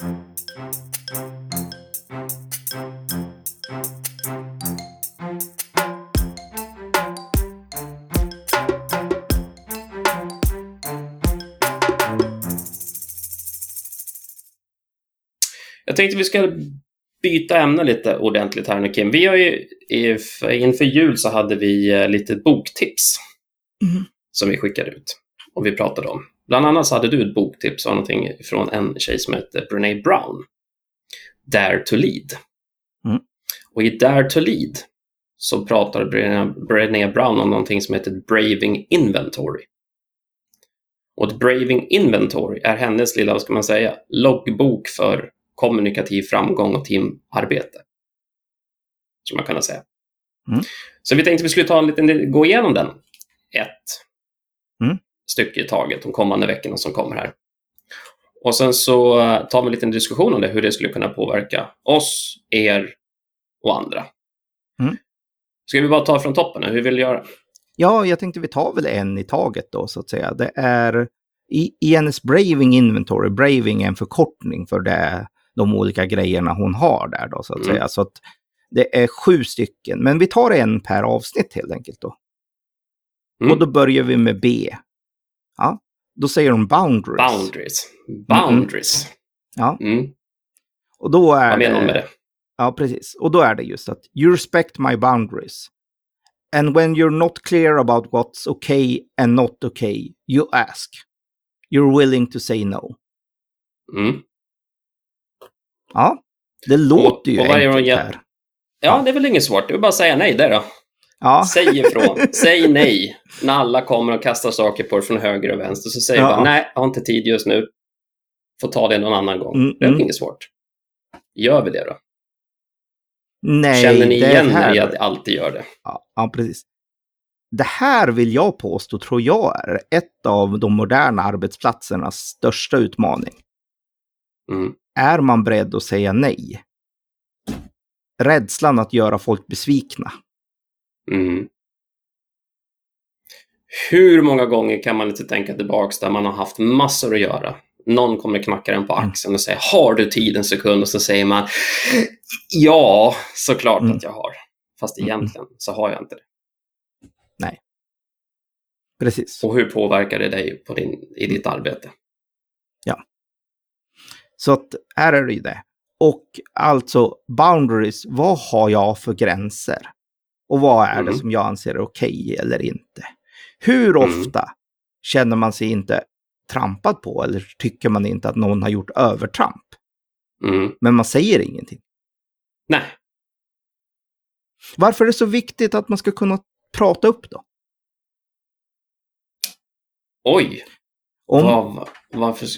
Jag tänkte vi ska byta ämne lite ordentligt här nu Kim. Vi har ju, inför jul så hade vi eh, lite boktips Mm. som vi skickade ut och vi pratade om. Bland annat så hade du ett boktips av någonting från en tjej som heter Brene Brown. Dare to lead. Mm. Och i Dare to lead så pratar Brene Brown om någonting som heter Braving Inventory. Och ett Braving Inventory är hennes lilla, vad ska man säga, loggbok för kommunikativ framgång och teamarbete. Som man kan säga. Mm. Så vi tänkte vi skulle ta en liten, gå igenom den. Ett Mm. Stycke i taget de kommande veckorna som kommer här. Och sen så eh, tar vi en liten diskussion om det, hur det skulle kunna påverka oss, er och andra. Mm. Ska vi bara ta från toppen? Hur vill du göra? Ja, jag tänkte vi tar väl en i taget då så att säga. Det är i, i hennes Braving Inventory, Braving är en förkortning för det, de olika grejerna hon har där då så att Mm. säga. Så att det är sju stycken, men vi tar en per avsnitt helt enkelt då. Mm. Och då börjar vi med B. Ja, då säger hon boundaries. Boundaries. Boundaries. Ja. Mm. Och då är Vad menar hon med det? Ja, precis. Och då är det just att you respect my boundaries. And when you're not clear about what's okay and not okay, you ask. You're willing to say no. Mm. Ja, det låter ju och är hon enkelt här. Ja, det är väl inget svårt. Är bara säga nej där då. Ja, Säg ifrån. Säg nej. När alla kommer och kastar saker på dig från höger och vänster så säger Ja. bara nej, jag har inte tid just nu. Får ta det någon annan gång. Mm, det är mm. inget svårt. Gör vi det då? nej. Känner ni det igen här... när jag alltid gör det? Ja, ja, precis. Det här vill jag påstå, tror jag, är ett av de moderna arbetsplatsernas största utmaning. Mm. Är man beredd att säga nej? Rädslan att göra folk besvikna. Mm. Hur många gånger kan man inte tänka tillbaks där man har haft massor att göra? Någon kommer knacka en på Mm. axeln och säger “Har du tid en sekund?” och så säger man “Ja, såklart Mm. att jag har”. Fast Mm. egentligen så har jag inte det. Precis. Och hur påverkar det dig på din, i ditt arbete? Så att här är det ju det. Och alltså boundaries, vad har jag för gränser? Och vad är det Mm. som jag anser är okej eller inte? Hur Mm. ofta känner man sig inte trampad på eller tycker man inte att någon har gjort övertramp? Mm. Men man säger ingenting. Nej, Varför är det så viktigt att man ska kunna prata upp då? oj. Om, Vad, varför,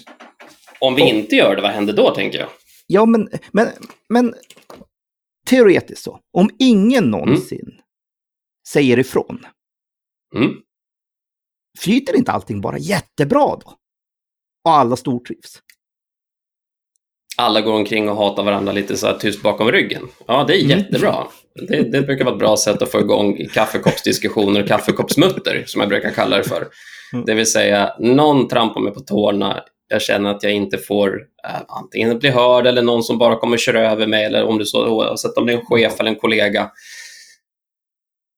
om vi Om- inte gör det, vad händer då, tänker jag? Ja, men, men, men teoretiskt så. Om ingen någonsin säger ifrån, Mm. flyter inte allting bara jättebra då? Och alla stortrivs? Alla går omkring och hatar varandra lite så här tyst bakom ryggen. Ja, det är Mm. jättebra. Det, det brukar vara ett bra sätt att få igång kaffekoppsdiskussioner, kaffekoppsmutter, som jag brukar kalla det för. Mm. Det vill säga, någon trampar mig på tårna, jag känner att jag inte får eh, antingen bli hörd eller någon som bara kommer köra över mig, eller om det så, oavsett om det är en chef eller en kollega.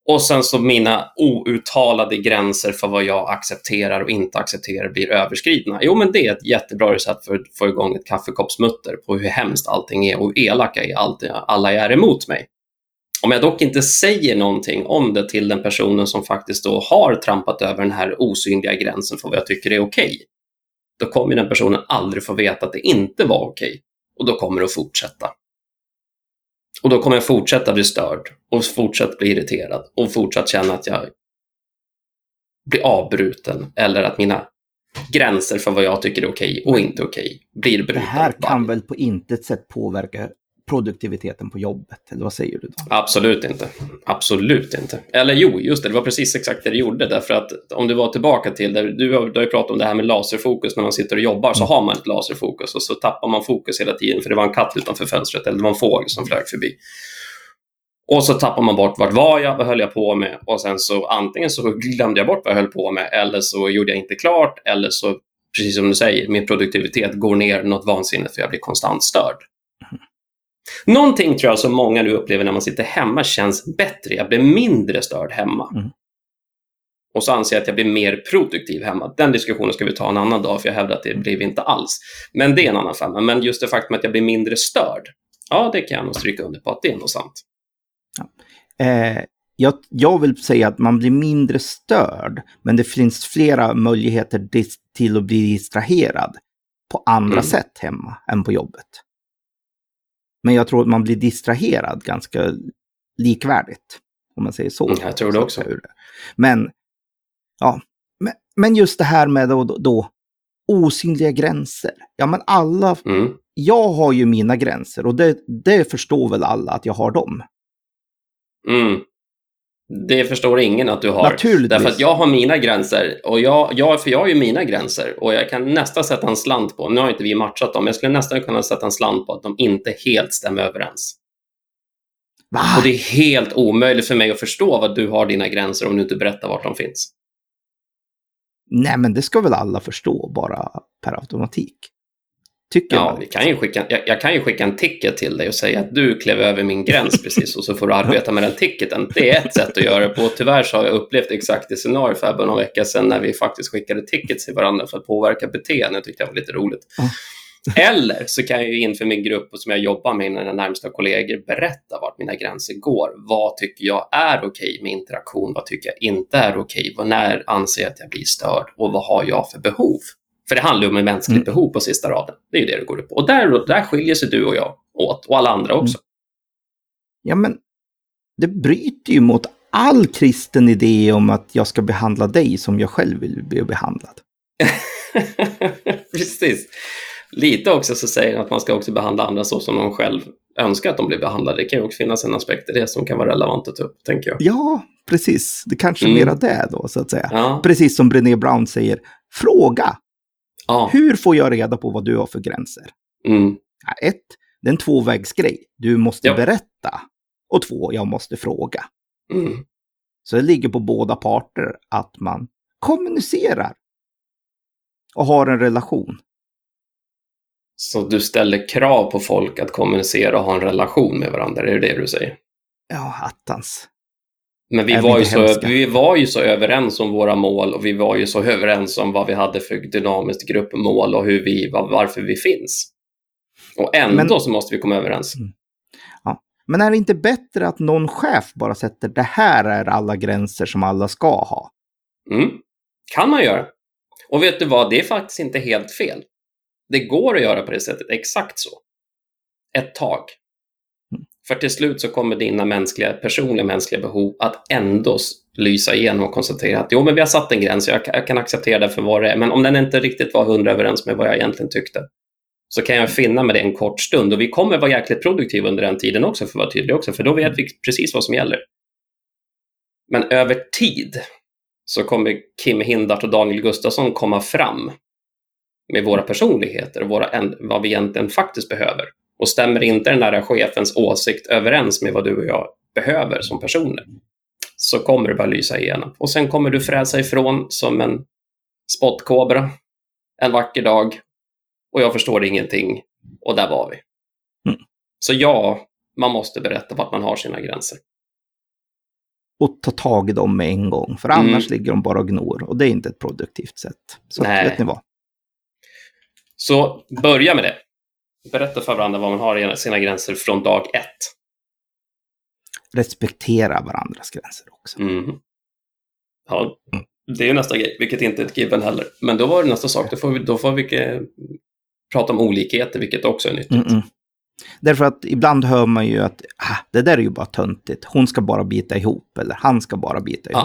Och sen så mina outtalade gränser för vad jag accepterar och inte accepterar blir överskridna. Jo, men det är ett jättebra recept för att få igång ett kaffekoppsmutter på hur hemskt allting är och hur elaka är allt, alla är emot mig. Om jag dock inte säger någonting om det till den personen som faktiskt då har trampat över den här osynliga gränsen för vad jag tycker är okej, då kommer den personen aldrig få veta att det inte var okej. Och då kommer det att fortsätta. Och då kommer jag fortsätta bli störd och fortsätta bli irriterad och fortsatt känna att jag blir avbruten eller att mina gränser för vad jag tycker är okej och inte okej blir brutna. Det här kan väl på intet sätt påverka produktiviteten på jobbet? Eller vad säger du då? Absolut inte. Absolut inte. Eller jo, just det, det var precis exakt det det gjorde. Därför att om du var tillbaka till, där, du, har, du har ju pratat om det här med laserfokus när man sitter och jobbar, så har man ett laserfokus och så tappar man fokus hela tiden för det var en katt utanför fönstret eller det var en fågel som flög förbi. Och så tappar man bort vart var jag, vad höll jag på med och sen så antingen så glömde jag bort vad jag höll på med eller så gjorde jag inte klart eller så precis som du säger, min produktivitet går ner något vansinnigt för jag blir konstant störd. Någonting tror jag som många nu upplever när man sitter hemma känns bättre. Jag blir mindre störd hemma. Mm. Och så anser jag att jag blir mer produktiv hemma. Den diskussionen ska vi ta en annan dag, för jag hävdar att det blir vi inte alls. Men det är en annan femma. Men just det faktum att jag blir mindre störd, ja, det kan jag nog stryka under på att det är nog sant. Eh, jag, jag vill säga att man blir mindre störd, men det finns flera möjligheter till att bli distraherad på andra Mm. sätt hemma än på jobbet. Men jag tror att man blir distraherad ganska likvärdigt, om man säger så. Mm, jag tror det också. Men, ja, men, men just det här med då, då osynliga gränser. Ja, men alla, Mm. jag har ju mina gränser och det, det förstår väl alla att jag har dem. Mm. Det förstår ingen att du har. Naturligtvis. Därför att jag har mina gränser. Och jag, jag, för jag har ju mina gränser. Och jag kan nästan sätta en slant på, nu har inte vi matchat dem, men jag skulle nästan kunna sätta en slant på att de inte helt stämmer överens. Va? Och det är helt omöjligt för mig att förstå vad du har dina gränser om du inte berättar vart de finns. Nej, men det ska väl alla förstå bara per automatik. Tycker Ja, jag. vi kan ju skicka, jag, jag kan ju skicka en ticket till dig och säga att du klev över min gräns precis och så får du arbeta med den ticketen. Det är ett sätt att göra det på. Tyvärr så har jag upplevt exakt det scenario för bara någon vecka sedan när vi faktiskt skickade tickets till varandra för att påverka beteende. Det tyckte jag var lite roligt. Ja. Eller så kan jag ju inför min grupp och som jag jobbar med, mina närmsta kollegor, berätta vart mina gränser går. Vad tycker jag är okej med interaktion? Vad tycker jag inte är okej? Vad när anser jag att jag blir störd? Och vad har jag för behov? För det handlar om ett mänskligt Mm. behov på sista raden. Det är ju det det går ut på. Och där, där skiljer sig du och jag åt, och alla andra också. Ja, men det bryter ju mot all kristen idé om att jag ska behandla dig som jag själv vill bli behandlad. Precis. Lite också så säger han att man ska också behandla andra så som de själv önskar att de blir behandlade. Det kan ju också finnas en aspekt i det som kan vara relevant att ta upp, tänker jag. Ja, precis. Det kanske är Mm. mera det då, så att säga. Ja, Precis som Brené Brown säger, fråga. Ja. Hur får jag reda på vad du har för gränser? Mm. Ja, ett, det är en tvåvägsgrej. Du måste Ja. berätta. Och två, jag måste fråga. Mm. Så det ligger på båda parter att man kommunicerar. Och har en relation. Så du ställer krav på folk att kommunicera och ha en relation med varandra, är det det du säger? Ja, attans. Men vi var, ju så, hemska? vi var ju så överens om våra mål och vi var ju så överens om vad vi hade för dynamiskt gruppmål och hur vi, var- varför vi finns. Och ändå Men- så måste vi komma överens. Men är det inte bättre att någon chef bara sätter det här är alla gränser som alla ska ha? Mm. Kan man göra. Och vet du vad, det är faktiskt inte helt fel. Det går att göra på det sättet, exakt så. Ett tag. För till slut så kommer dina mänskliga, personliga mänskliga behov att ändå lysa igenom och konstatera att jo, men vi har satt en gräns, jag, kan- jag kan acceptera det för vad det är, men om den inte riktigt var hundra överens med vad jag egentligen tyckte, så kan jag finna med det en kort stund. Och vi kommer vara jäkligt produktiva under den tiden också, för att vara tydlig också, för då vet vi precis vad som gäller. Men över tid så kommer Kim Hindart och Daniel Gustafsson komma fram med våra personligheter och våra, vad vi egentligen faktiskt behöver. Och stämmer inte den där chefens åsikt överens med vad du och jag behöver som personer, så kommer det bara lysa igenom. Och sen kommer du fräsa ifrån som en spottkobra en vacker dag och jag förstår ingenting och där var vi. Mm. Så ja, man måste berätta vart man har sina gränser. Och ta tag i dem med en gång. För Mm. annars ligger de bara och gnor. Och det är inte ett produktivt sätt. Så Nej. vet ni vad? Så börja med det. Berätta för varandra vad man har i sina gränser från dag ett. Respektera varandras gränser också. Mhm. Ja, det är ju nästa grej, vilket inte är ett given heller. Men då var det nästa sak, då får vi, då får vi eh, prata om olikheter, vilket också är nyttigt. Mm -mm. Därför att ibland hör man ju att ah, det där är ju bara töntigt. Hon ska bara bita ihop. Eller han ska bara bita ihop.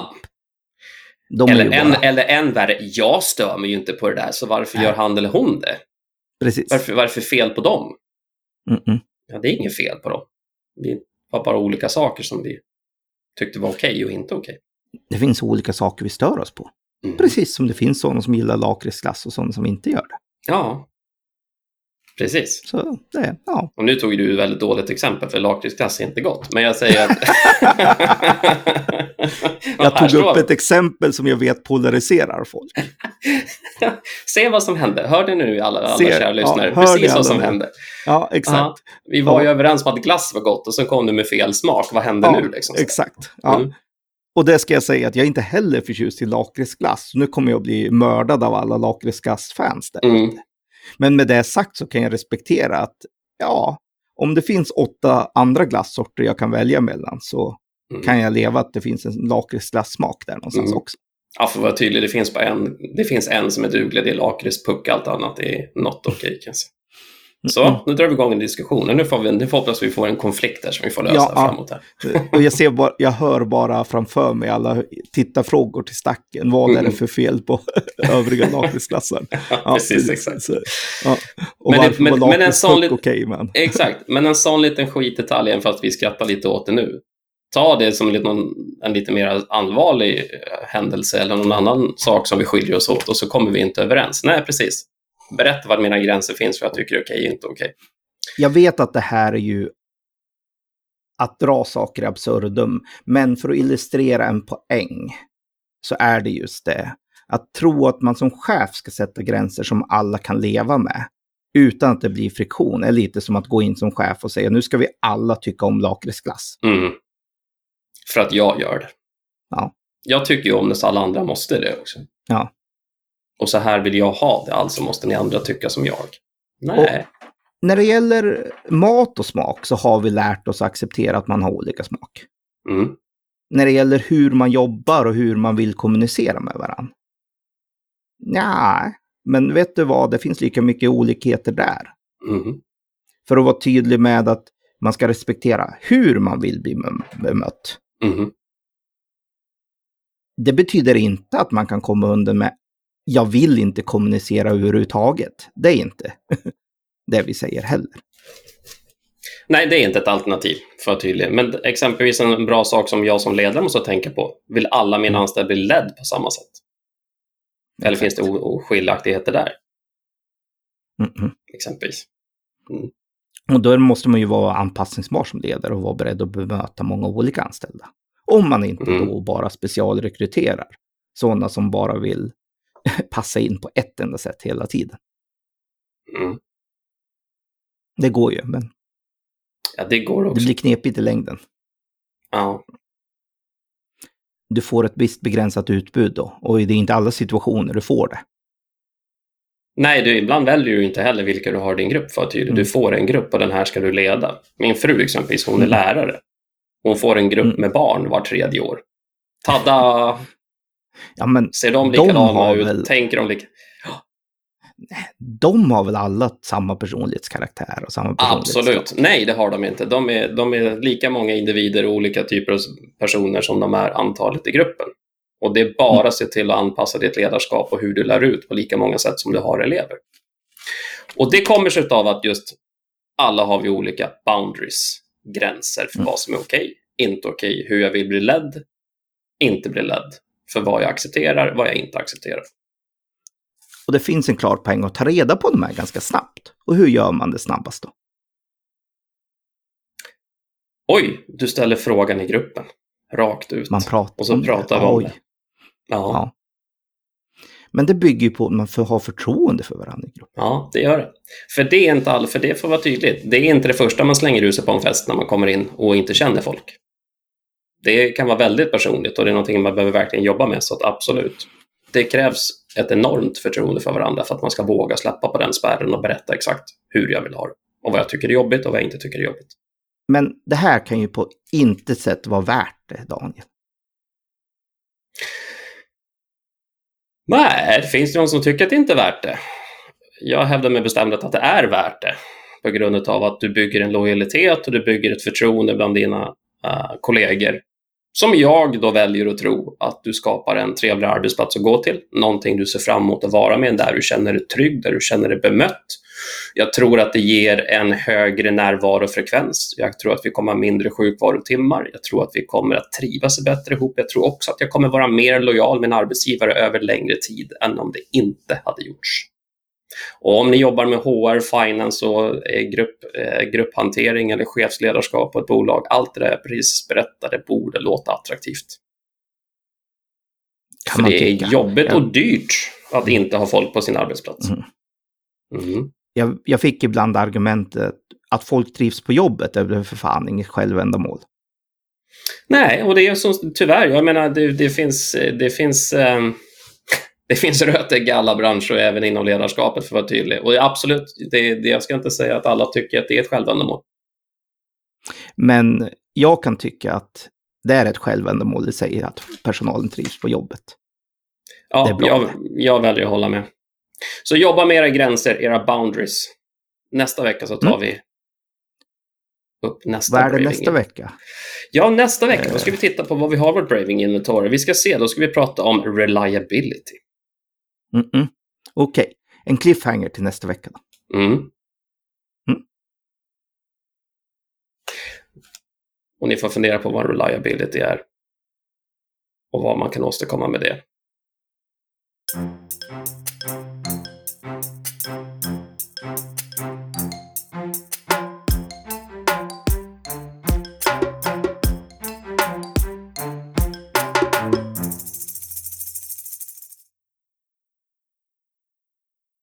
Ja. Eller, bara... eller än värre, jag stör mig ju inte på det där, så varför Nej. gör han eller hon det? Precis. Varför, varför fel på dem? Mm -mm. Ja, det är inget fel på dem. Vi har bara olika saker som vi tyckte var okej och inte okej. Det finns olika saker vi stör oss på. Mm. Precis som det finns sådana som gillar lakritsglass och sådana som inte gör det. Ja. Precis. Så det, ja. Och nu tog du ett väldigt dåligt exempel, för lakritsglass är inte gott. Men jag säger att... Jag tog upp ett exempel som jag vet polariserar folk. Se vad som hände. Hörde nu alla, alla Se- kära ja, lyssnare? hör ni Precis vad som hände. Ja, exakt. Ja, vi var ju Ja. överens om att glass var gott och så kom du med fel smak. Vad hände Ja, nu? Liksom? Exakt. Ja. Mm. Och det ska jag säga att jag är inte heller förtjust i lakritsglass. Nu kommer jag bli mördad av alla lakritsglass-fans. Mm. Men med det sagt så kan jag respektera att ja, om det finns åtta andra glassorter jag kan välja mellan så Mm. kan jag leva att det finns en lakritsglass-smak där någonstans Mm. också. Ja, för att vara tydlig, det finns bara en, det finns en som är duglig, det är lakritspuck, allt annat är not okej kan jag säga. Så, Mm. nu drar vi igång en diskussion. Nu, får vi, nu hoppas vi får en konflikt där som vi får lösa Ja, framåt här. Och jag, ser bara, jag hör bara framför mig alla tittarfrågor till stacken. Vad är det Mm. för fel på övriga lakritsglassar? Ja, precis, exakt. Så, ja. Och Men det- varför men- var men en sån okej, men... Exakt, men en sån liten skitdetalj, även fast vi skrattar lite åt det nu. Ta det som någon, en lite mer allvarlig eh, händelse eller någon annan sak som vi skiljer oss åt och så kommer vi inte överens. Nej, precis. Berätta var mina gränser finns för jag tycker är okej och inte okej. Jag vet att det här är ju att dra saker i absurdum, men för att illustrera en poäng så är det just det. Att tro att man som chef ska sätta gränser som alla kan leva med utan att det blir friktion är lite som att gå in som chef och säga nu ska vi alla tycka om lakritsglass. Mm. För att jag gör det. Ja. Jag tycker ju om det så alla andra måste det också. Ja. Och så här vill jag ha det, alltså måste ni andra tycka som jag. Nej. När det gäller mat och smak så har vi lärt oss acceptera att man har olika smak. Mm. När det gäller hur man jobbar och hur man vill kommunicera med varandra. Nej, men vet du vad, det finns lika mycket olikheter där. Mm. För att vara tydlig med att man ska respektera hur man vill bli bem- bemött. Mm. Det betyder inte att man kan komma undan med jag vill inte kommunicera överhuvudtaget. Det är inte det vi säger heller. Nej, det är inte ett alternativ, för att tydlig. Men exempelvis en bra sak som jag som ledare måste tänka på. Vill alla mina anställda bli ledd på samma sätt? Eller finns det oskiljaktigheter där, Mm-mm. exempelvis? Och då måste man ju vara anpassningsbar som ledare och vara beredd att bemöta många olika anställda. Om man inte Mm. då bara specialrekryterar sådana som bara vill passa in på ett enda sätt hela tiden. Mm. Det går ju, men Ja, det går det också. blir knepigt i längden. Ja. Du får ett visst begränsat utbud då, och det är inte alla situationer du får det. Nej, du, ibland väljer du inte heller vilka du har din grupp för att tydlig. Du Mm. får en grupp och den här ska du leda. Min fru exempelvis, hon är Mm. lärare. Hon får en grupp Mm. med barn var tredje år. Tada! Ja, men Ser de De likadana har ut? väl- Tänker de lika? de har väl alla samma personlighetskaraktär och samma? Absolut. Nej, det har de inte. De är, de är lika många individer och olika typer av personer som de är antalet i gruppen. Och det är bara att se till att anpassa ditt ledarskap och hur du lär ut på lika många sätt som du har elever. Och det kommer sig av att just alla har vi olika boundaries, gränser för Mm. vad som är okej, inte okej, hur jag vill bli ledd, inte bli ledd, för vad jag accepterar, vad jag inte accepterar. Och det finns en klar poäng att ta reda på de här ganska snabbt. Och hur gör man det snabbast då? Oj, du ställer frågan i gruppen, rakt ut. Man pratar Och så pratar vi om det. Ja. Ja. Men det bygger ju på att man får ha förtroende för varandra i gruppen. Ja, det gör det. För det är inte all, för det får vara tydligt. Det är inte det första man slänger ur sig på en fest när man kommer in och inte känner folk. Det kan vara väldigt personligt och det är någonting man behöver verkligen jobba med, så att absolut. Det krävs ett enormt förtroende för varandra för att man ska våga släppa på den spärren och berätta exakt hur jag vill ha det. Och vad jag tycker är jobbigt och vad jag inte tycker är jobbigt. Men det här kan ju på intet sätt vara värt det, Daniel. Nej, det finns det någon som tycker att det inte är värt det. Jag hävdar med bestämdhet att det är värt det. På grund av att du bygger en lojalitet och du bygger ett förtroende bland dina eh, kollegor. Som jag då väljer att tro att du skapar en trevlig arbetsplats att gå till. Någonting du ser fram emot att vara med, där du känner dig trygg, där du känner dig bemött. Jag tror att det ger en högre närvarofrekvens. Jag tror att vi kommer ha mindre sjukvarotimmar. Jag tror att vi kommer att trivas bättre ihop. Jag tror också att jag kommer vara mer lojal med en arbetsgivare över längre tid än om det inte hade gjorts. Och om ni jobbar med HR, finance och eh, grupp, eh, grupphantering eller chefsledarskap på ett bolag, allt det där jag precis berättade borde låta attraktivt. Kan För det tycka. är jobbigt ja. och dyrt att inte ha folk på sin arbetsplats. Mm. Mm. Jag, jag, fick ibland argumentet att folk trivs på jobbet är för fan inget självändamål. Nej, och det är som tyvärr, jag menar det, det finns, det finns um, det finns rötter i alla branscher och även inom ledarskapet för att vara tydlig. Och absolut, det, det, jag ska inte säga att alla tycker att det är ett självändamål. Men jag kan tycka att det är ett självändamål i sig att personalen trivs på jobbet. Ja, jag, jag väljer att hålla med. Så jobba med era gränser, era boundaries. Nästa vecka så tar mm. vi upp nästa Vad är det nästa vecka? Ja, nästa vecka då ska vi titta på vad vi har vårt braving inventory. Vi ska se, då ska vi prata om reliability. Mm -mm. Okej, okay. en cliffhanger till nästa vecka då. Mm. mm. Och ni får fundera på vad reliability är och vad man kan åstadkomma med det.